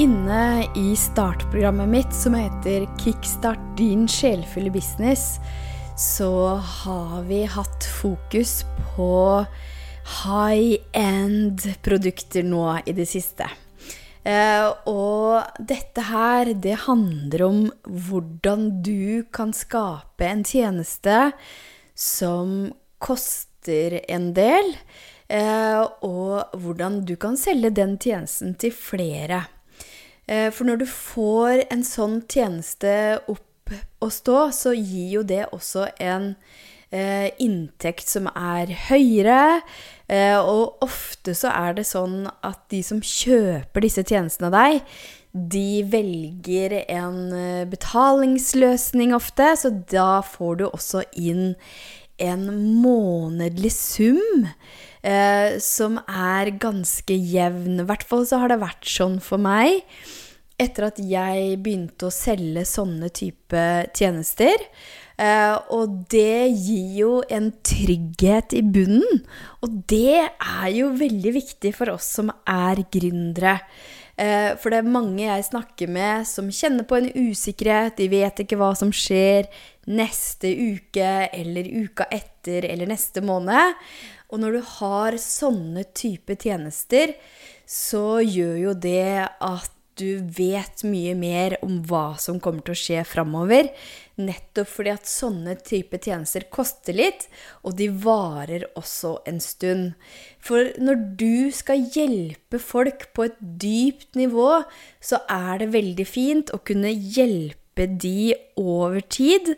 Inne i startprogrammet mitt som heter Kickstart din sjelfulle business, så har vi hatt fokus på high-end produkter nå i det siste. Eh, og dette her, det handler om hvordan du kan skape en tjeneste som koster en del, eh, og hvordan du kan selge den tjenesten til flere. Eh, for når du får en sånn tjeneste opp å stå, så gir jo det også en eh, inntekt som er høyere. Eh, og ofte så er det sånn at de som kjøper disse tjenestene av deg, de velger en eh, betalingsløsning ofte, så da får du også inn en månedlig sum eh, som er ganske jevn. I hvert fall så har det vært sånn for meg etter at jeg begynte å selge sånne type tjenester. Uh, og det gir jo en trygghet i bunnen. Og det er jo veldig viktig for oss som er gründere. Uh, for det er mange jeg snakker med som kjenner på en usikkerhet. De vet ikke hva som skjer neste uke eller uka etter eller neste måned. Og når du har sånne type tjenester, så gjør jo det at du vet mye mer om hva som kommer til å skje framover. Nettopp fordi at sånne type tjenester koster litt, og de varer også en stund. For når du skal hjelpe folk på et dypt nivå, så er det veldig fint å kunne hjelpe de over tid,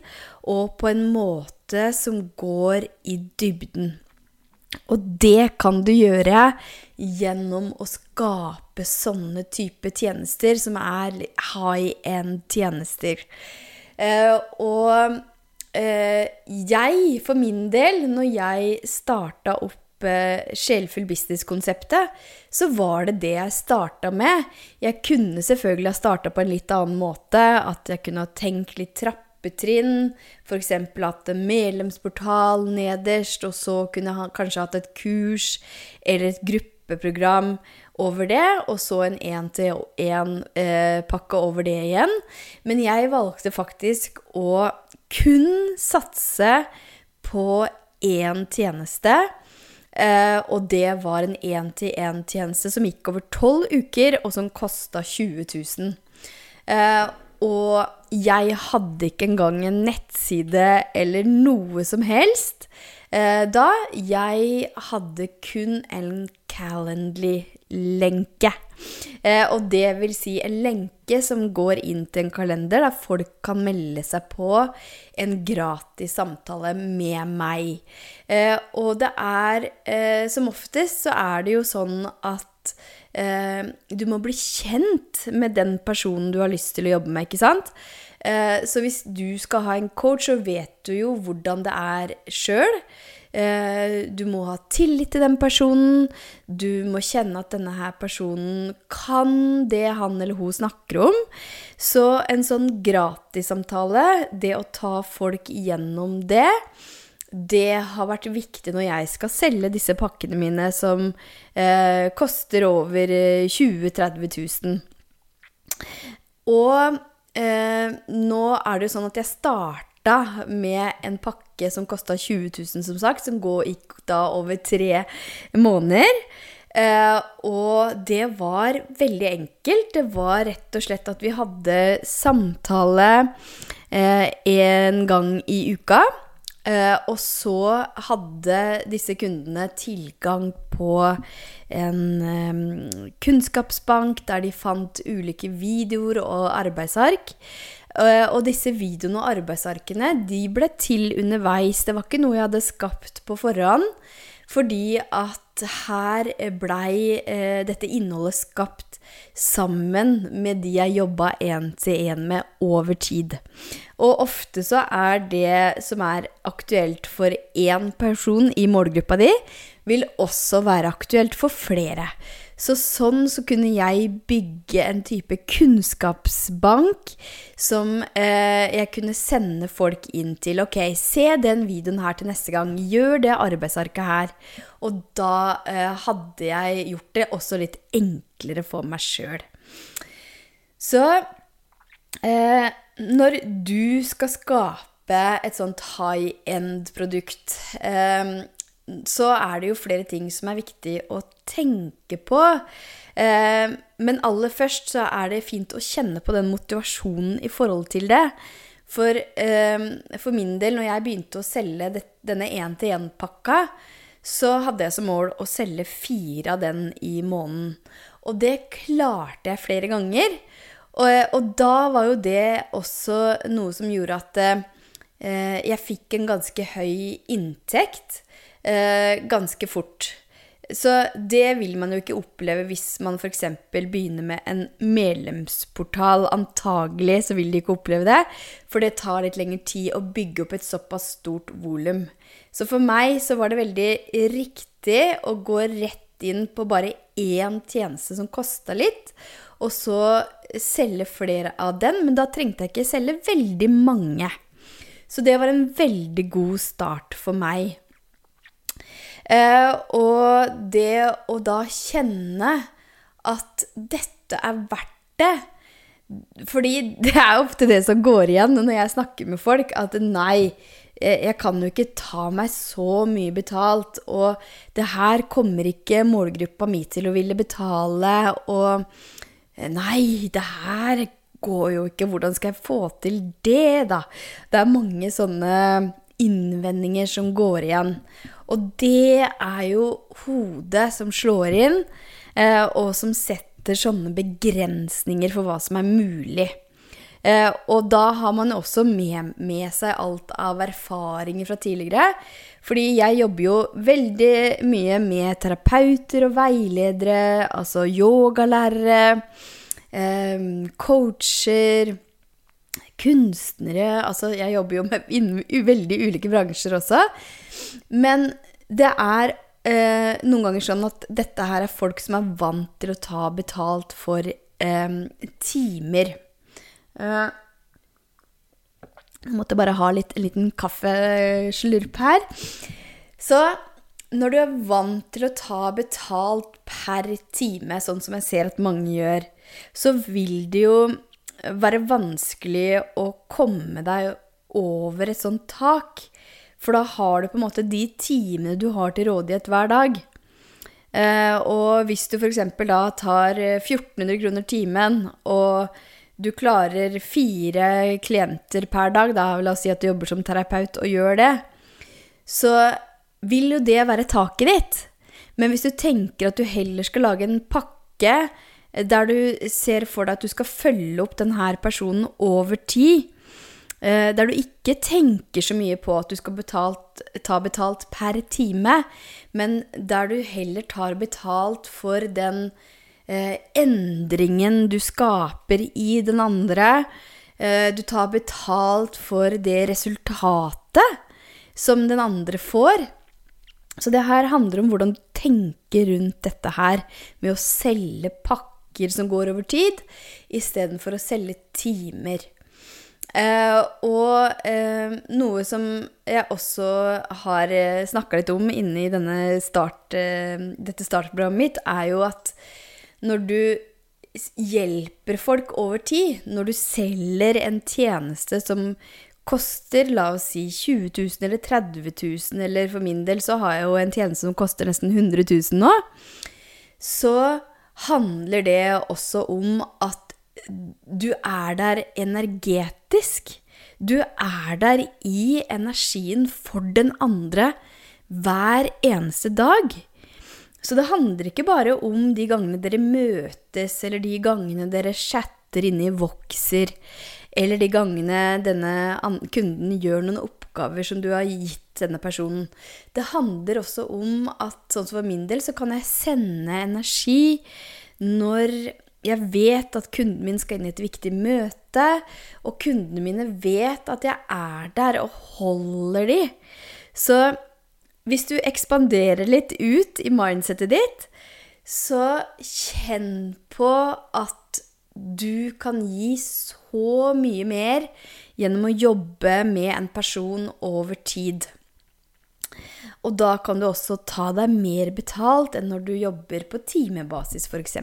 og på en måte som går i dybden. Og det kan du gjøre gjennom å skape sånne type tjenester som er high end tjenester. Uh, og uh, jeg, for min del, når jeg starta opp uh, Sjelfull business-konseptet, så var det det jeg starta med. Jeg kunne selvfølgelig ha starta på en litt annen måte. At jeg kunne ha tenkt litt trappetrinn. F.eks. hatt en medlemsportal nederst, og så kunne jeg kanskje hatt et kurs eller et gruppeprogram over det, og så en én-til-én-pakke eh, over det igjen. Men jeg valgte faktisk å kun satse på én tjeneste. Uh, og det var en én-til-én-tjeneste som gikk over tolv uker, og som kosta 20 000. Uh, og jeg hadde ikke engang en nettside eller noe som helst eh, da. Jeg hadde kun en Calendly-lenke. Eh, og det vil si en lenke som går inn til en kalender der folk kan melde seg på en gratis samtale med meg. Eh, og det er eh, Som oftest så er det jo sånn at eh, du må bli kjent med den personen du har lyst til å jobbe med, ikke sant? Eh, så hvis du skal ha en coach, så vet du jo hvordan det er sjøl. Eh, du må ha tillit til den personen. Du må kjenne at denne her personen kan det han eller hun snakker om. Så en sånn gratissamtale, det å ta folk gjennom det, det har vært viktig når jeg skal selge disse pakkene mine som eh, koster over 20 000-30 000. Og eh, nå er det jo sånn at jeg starta med en pakke som kosta 20 000, som sagt, som gikk da over tre måneder. Eh, og det var veldig enkelt. Det var rett og slett at vi hadde samtale uh, en gang i uka. Uh, og så hadde disse kundene tilgang på en um, kunnskapsbank der de fant ulike videoer og arbeidsark. Uh, og disse videoene og arbeidsarkene de ble til underveis. Det var ikke noe jeg hadde skapt på forhånd. Fordi at her blei eh, dette innholdet skapt sammen med de jeg jobba én til én med over tid. Og ofte så er det som er aktuelt for én person i målgruppa di, vil også være aktuelt for flere. Så sånn så kunne jeg bygge en type kunnskapsbank som eh, jeg kunne sende folk inn til. Ok, se den videoen her til neste gang. Gjør det arbeidsarket her. Og da eh, hadde jeg gjort det også litt enklere for meg sjøl. Så eh, når du skal skape et sånt high end-produkt, eh, så er det jo flere ting som er viktig å tenke på. Eh, men aller først så er det fint å kjenne på den motivasjonen i forhold til det. For, eh, for min del, når jeg begynte å selge denne én-til-én-pakka, så hadde jeg som mål å selge fire av den i måneden. Og det klarte jeg flere ganger. Og, og da var jo det også noe som gjorde at eh, jeg fikk en ganske høy inntekt eh, ganske fort. Så det vil man jo ikke oppleve hvis man f.eks. begynner med en medlemsportal. Antagelig så vil de ikke oppleve det, for det tar litt lengre tid å bygge opp et såpass stort volum. Så for meg så var det veldig riktig å gå rett inn på bare én tjeneste som kosta litt, og så selge flere av den. Men da trengte jeg ikke selge veldig mange. Så det var en veldig god start for meg. Eh, og det å da kjenne at dette er verdt det Fordi det er ofte det som går igjen når jeg snakker med folk, at nei, jeg kan jo ikke ta meg så mye betalt, og det her kommer ikke målgruppa mi til å ville betale, og nei, det her går jo ikke, hvordan skal jeg få til det, da? Det er mange sånne innvendinger som går igjen. Og det er jo hodet som slår inn, eh, og som setter sånne begrensninger for hva som er mulig. Eh, og da har man også med, med, seg alt av erfaringer fra tidligere. Fordi jeg jobber jo veldig mye med terapeuter og veiledere, altså yogalærere, eh, coacher kunstnere Altså, jeg jobber jo med, innen veldig ulike bransjer også. Men det er eh, noen ganger sånn at dette her er folk som er vant til å ta betalt for eh, timer. Eh, jeg måtte bare ha litt, en liten kaffeslurp her. Så når du er vant til å ta betalt per time, sånn som jeg ser at mange gjør, så vil det jo være vanskelig å komme deg over et sånt tak. For da har du på en måte de timene du har til rådighet hver dag. Eh, og hvis du f.eks. da tar 1400 kroner timen, og du klarer fire klienter per dag, da la oss si at du jobber som terapeut og gjør det, så vil jo det være taket ditt. Men hvis du tenker at du heller skal lage en pakke der du ser for deg at du skal følge opp denne personen over tid. Eh, der du ikke tenker så mye på at du skal betalt, ta betalt per time, men der du heller tar betalt for den eh, endringen du skaper i den andre. Eh, du tar betalt for det resultatet som den andre får. Så det her handler om hvordan du tenker rundt dette her med å selge pakker pakker som går over tid, istedenfor å selge timer. Eh, og eh, noe som jeg også har eh, snakka litt om inne i start, eh, dette startprogrammet mitt, er jo at når du hjelper folk over tid, når du selger en tjeneste som koster la oss si 20 000 eller 30 000, eller for min del så har jeg jo en tjeneste som koster nesten 100 000 nå, så handler det også om at du er der energetisk. Du er der i energien for den andre hver eneste dag. Så det handler ikke bare om de gangene dere møtes, eller de gangene dere chatter inne i Voxer, eller de gangene denne kunden gjør noen oppgaver som du har gitt denne personen. Det handler også om at sånn som for min del, så kan jeg sende energi når jeg vet at kunden min skal inn i et viktig møte, og kundene mine vet at jeg er der og holder de. Så hvis du ekspanderer litt ut i mindsettet ditt, så kjenn på at du kan gi så mye mer gjennom å jobbe med en person over tid. Og da kan du også ta deg mer betalt enn når du jobber på timebasis, f.eks.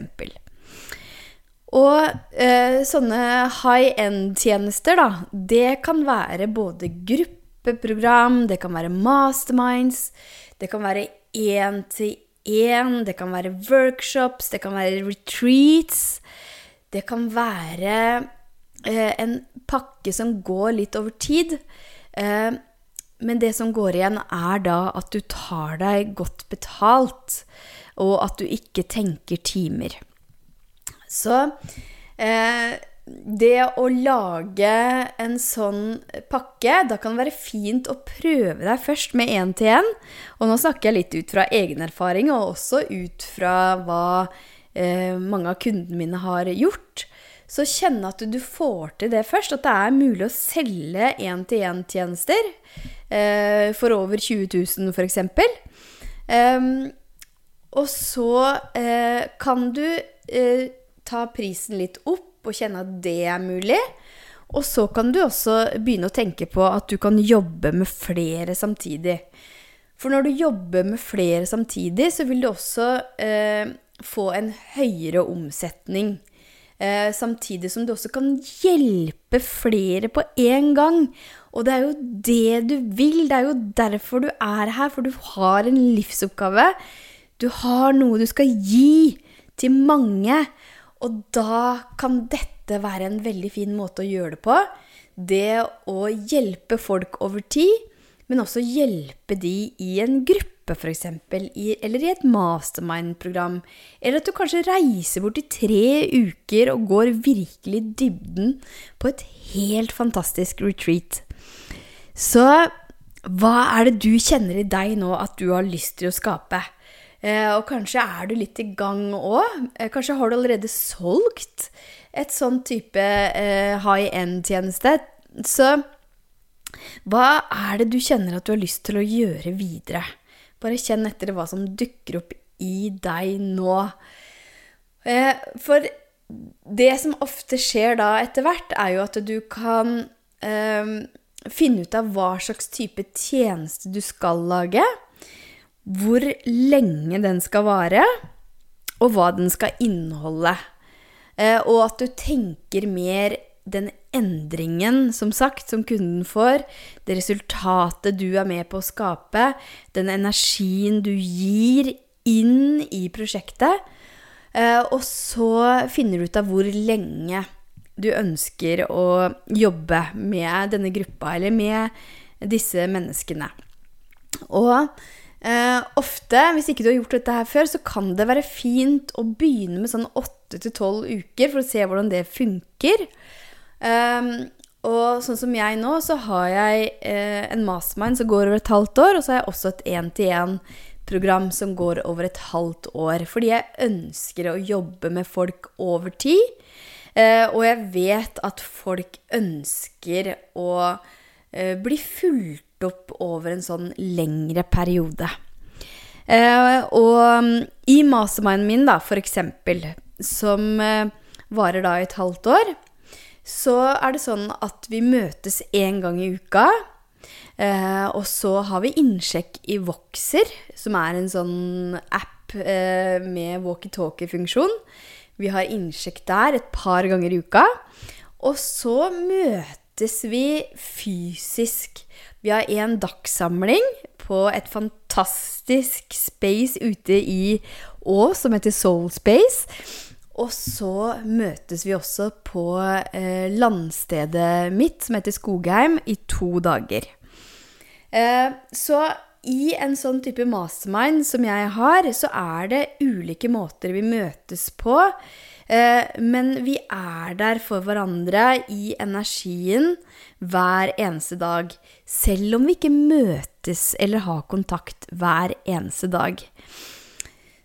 Og eh, sånne high end-tjenester, da, det kan være både gruppeprogram, det kan være masterminds, det kan være én-til-én, det kan være workshops, det kan være retreats. Det kan være en pakke som går litt over tid. Eh, men det som går igjen, er da at du tar deg godt betalt, og at du ikke tenker timer. Så eh, det å lage en sånn pakke, da kan det være fint å prøve deg først med én-til-én. Og nå snakker jeg litt ut fra egen erfaring, og også ut fra hva eh, mange av kundene mine har gjort. Så kjenne at du får til det først, at det er mulig å selge én-til-én-tjenester eh, for over 20 000 f.eks. Eh, og så eh, kan du eh, ta prisen litt opp og kjenne at det er mulig. Og så kan du også begynne å tenke på at du kan jobbe med flere samtidig. For når du jobber med flere samtidig, så vil du også eh, få en høyere omsetning. Eh, samtidig som du også kan hjelpe flere på én gang. Og det er jo det du vil. Det er jo derfor du er her, for du har en livsoppgave. Du har noe du skal gi til mange. Og da kan dette være en veldig fin måte å gjøre det på. Det å hjelpe folk over tid, men også hjelpe de i en gruppe, f.eks. Eller i et mastermind-program. Eller at du kanskje reiser bort i tre uker og går virkelig dybden på et helt fantastisk retreat. Så hva er det du kjenner i deg nå at du har lyst til å skape? Eh, og kanskje er du litt i gang òg. Eh, kanskje har du allerede solgt et sånn type eh, high end-tjeneste. Så hva er det du kjenner at du har lyst til å gjøre videre? Bare kjenn etter hva som dukker opp i deg nå. Eh, for det som ofte skjer da etter hvert, er jo at du kan eh, finne ut av hva slags type tjeneste du skal lage, hvor lenge den skal vare, og hva den skal inneholde. Eh, og at du tenker mer den endringen, som sagt, som kunden får, det resultatet du er med på å skape, den energien du gir inn i prosjektet. Eh, og så finner du ut av hvor lenge du ønsker å jobbe med denne gruppa, eller med disse menneskene. Og eh, ofte, hvis ikke du har gjort dette her før, så kan det være fint å begynne med sånn åtte til tolv uker for å se hvordan det funker. Um, og sånn som jeg nå, så har jeg eh, en mastermind som går over et halvt år, og så har jeg også et én-til-én-program som går over et halvt år. Fordi jeg ønsker å jobbe med folk over tid. Eh, og jeg vet at folk ønsker å eh, bli fulgt opp over en sånn lengre periode. Eh, og mm, i masterminden min, da, for eksempel, som varer da i et halvt år, så er det sånn at vi møtes én gang i uka. Eh, og så har vi innsjekk i Voxer, som er en sånn app eh, med walkietalkie-funksjon. Vi har innsjekk der et par ganger i uka. Og så møtes vi fysisk. Vi har en dagssamling på et fantastisk space ute i Å som heter Soul Space. Og så møtes vi også på eh, landstedet mitt, som heter Skogheim, i to dager. Eh, så i en sånn type mastermind som jeg har, så er det ulike måter vi møtes på. Eh, men vi er der for hverandre i energien hver eneste dag. Selv om vi ikke møtes eller har kontakt hver eneste dag.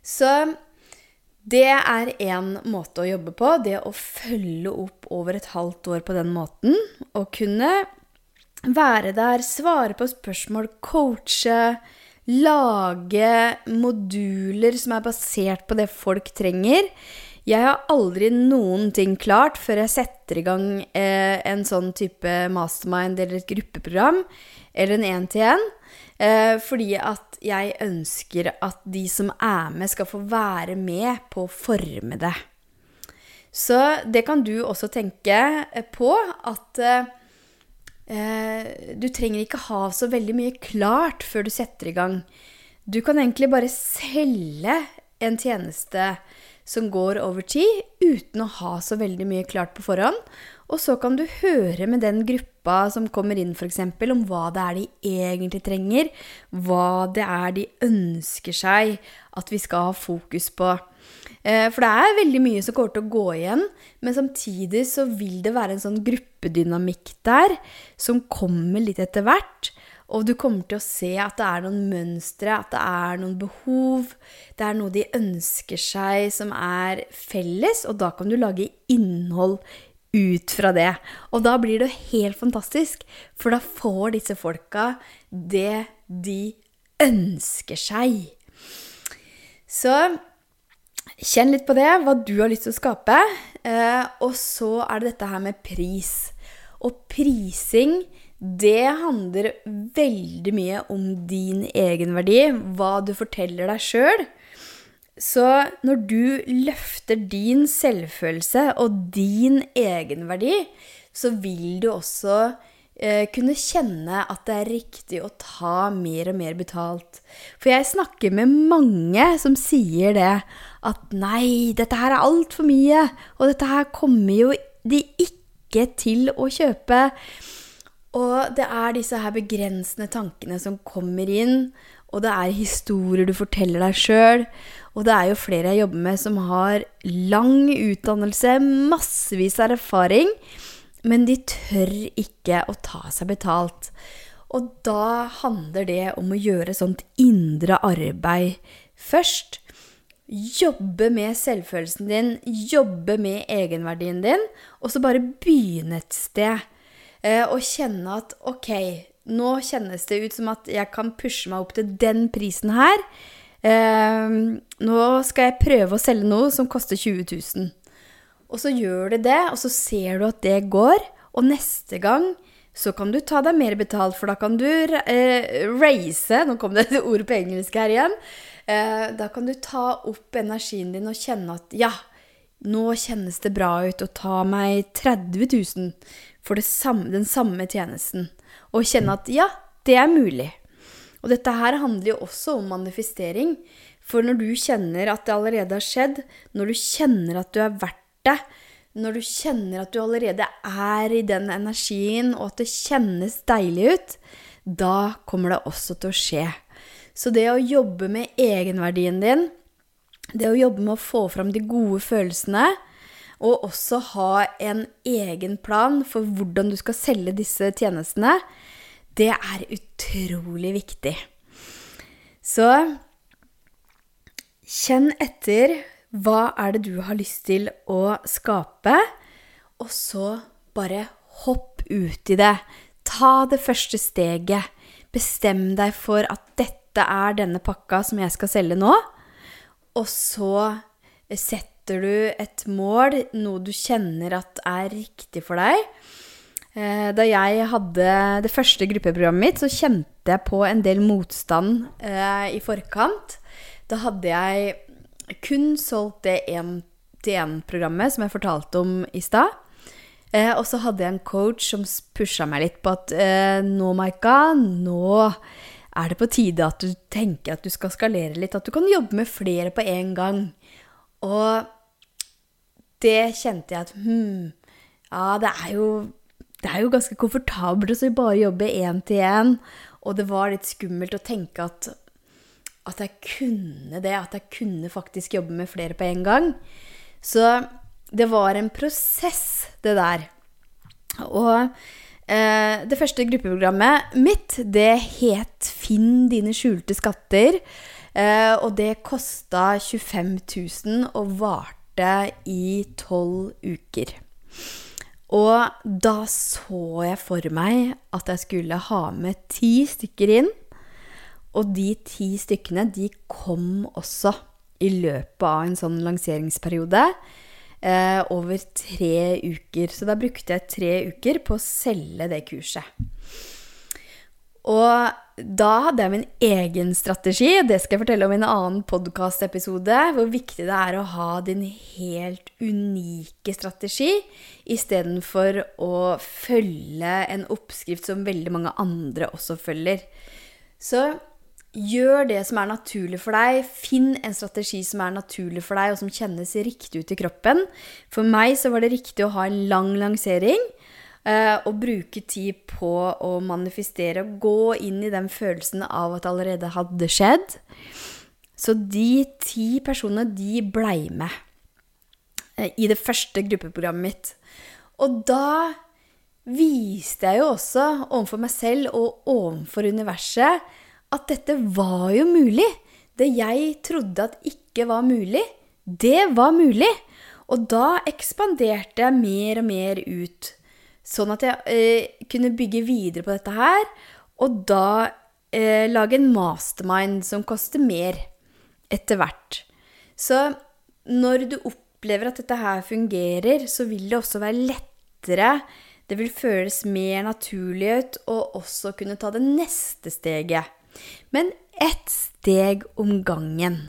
Så det er én måte å jobbe på. Det å følge opp over et halvt år på den måten. Å kunne være der, svare på spørsmål, coache, lage moduler som er basert på det folk trenger. Jeg har aldri noen ting klart før jeg setter i gang eh, en sånn type mastermind eller et gruppeprogram eller en én-til-én. Eh, fordi at jeg ønsker at de som er med, skal få være med på å forme det. Så det kan du også tenke på at eh, du trenger ikke ha så veldig mye klart før du setter i gang. Du kan egentlig bare selge en tjeneste som går over tid, uten å ha så veldig mye klart på forhånd. Og så kan du høre med den gruppa som kommer inn, f.eks., om hva det er de egentlig trenger. Hva det er de ønsker seg at vi skal ha fokus på. Eh, for det er veldig mye som kommer til å gå igjen, men samtidig så vil det være en sånn gruppedynamikk der som kommer litt etter hvert. Og du kommer til å se at det er noen mønstre, at det er noen behov. Det er noe de ønsker seg som er felles, og da kan du lage innhold ut fra det. Og da blir det helt fantastisk, for da får disse folka det de ønsker seg. Så kjenn litt på det, hva du har lyst til å skape. Eh, og så er det dette her med pris. Og prising det handler veldig mye om din egenverdi, hva du forteller deg sjøl. Så når du løfter din selvfølelse og din egenverdi, så vil du også eh, kunne kjenne at det er riktig å ta mer og mer betalt. For jeg snakker med mange som sier det. At nei, dette her er altfor mye, og dette her kommer jo de ikke til å kjøpe. Og det er disse her begrensende tankene som kommer inn, og det er historier du forteller deg sjøl. Og det er jo flere jeg jobber med som har lang utdannelse, massevis av erfaring, men de tør ikke å ta seg betalt. Og da handler det om å gjøre sånt indre arbeid først. Jobbe med selvfølelsen din, jobbe med egenverdien din, og så bare begynne et sted. Eh, og kjenne at ok, nå kjennes det ut som at jeg kan pushe meg opp til den prisen her. Eh, nå skal jeg prøve å selge noe som koster 20 000. Og så gjør du det, og så ser du at det går. Og neste gang så kan du ta deg mer betalt, for da kan du eh, raise Nå kom det et ord på engelsk her igjen. Eh, da kan du ta opp energien din og kjenne at ja, nå kjennes det bra ut å ta meg 30 000 for samme, den samme tjenesten. Og kjenne at ja, det er mulig. Og dette her handler jo også om manifestering. For når du kjenner at det allerede har skjedd, når du kjenner at du er verdt det, når du kjenner at du allerede er i den energien, og at det kjennes deilig ut, da kommer det også til å skje. Så det å jobbe med egenverdien din, det å jobbe med å få fram de gode følelsene, og også ha en egen plan for hvordan du skal selge disse tjenestene, det er utrolig viktig. Så kjenn etter hva er det du har lyst til å skape, og så bare hopp ut i det. Ta det første steget. Bestem deg for at dette er denne pakka som jeg skal selge nå. Og så sett setter du et mål, noe du kjenner at er riktig for deg. Eh, da jeg hadde det første gruppeprogrammet mitt, så kjente jeg på en del motstand eh, i forkant. Da hadde jeg kun solgt det én-til-én-programmet som jeg fortalte om i stad. Eh, og så hadde jeg en coach som pusha meg litt på at nå, Maika, nå er det på tide at du tenker at du skal skalere litt. At du kan jobbe med flere på en gang. Og det kjente jeg at hmm, ja, det er jo det er jo ganske komfortabelt å bare jobbe én til én. Og det var litt skummelt å tenke at, at jeg kunne det. At jeg kunne faktisk jobbe med flere på en gang. Så det var en prosess, det der. Og eh, det første gruppeprogrammet mitt, det het Finn dine skjulte skatter. Eh, og det kosta 25 000 og varte borte i tolv uker. Og da så jeg for meg at jeg skulle ha med ti stykker inn. Og de ti stykkene, de kom også i løpet av en sånn lanseringsperiode. Eh, over tre uker. Så da brukte jeg tre uker på å selge det kurset. Og da hadde jeg min egen strategi. Det skal jeg fortelle om i en annen podkastepisode. Hvor viktig det er å ha din helt unike strategi istedenfor å følge en oppskrift som veldig mange andre også følger. Så Gjør det som er naturlig for deg. Finn en strategi som er naturlig for deg, og som kjennes riktig ut i kroppen. For meg så var det riktig å ha en lang lansering. Uh, og bruke tid på å manifestere og gå inn i den følelsen av at det allerede hadde skjedd. Så de ti personene, de blei med uh, i det første gruppeprogrammet mitt. Og da viste jeg jo også overfor meg selv og overfor universet at dette var jo mulig. Det jeg trodde at ikke var mulig, det var mulig. Og da ekspanderte jeg mer og mer ut. Sånn at jeg eh, kunne bygge videre på dette her, og da eh, lage en mastermind som koster mer etter hvert. Så når du opplever at dette her fungerer, så vil det også være lettere Det vil føles mer naturlig ut å også kunne ta det neste steget. Men ett steg om gangen.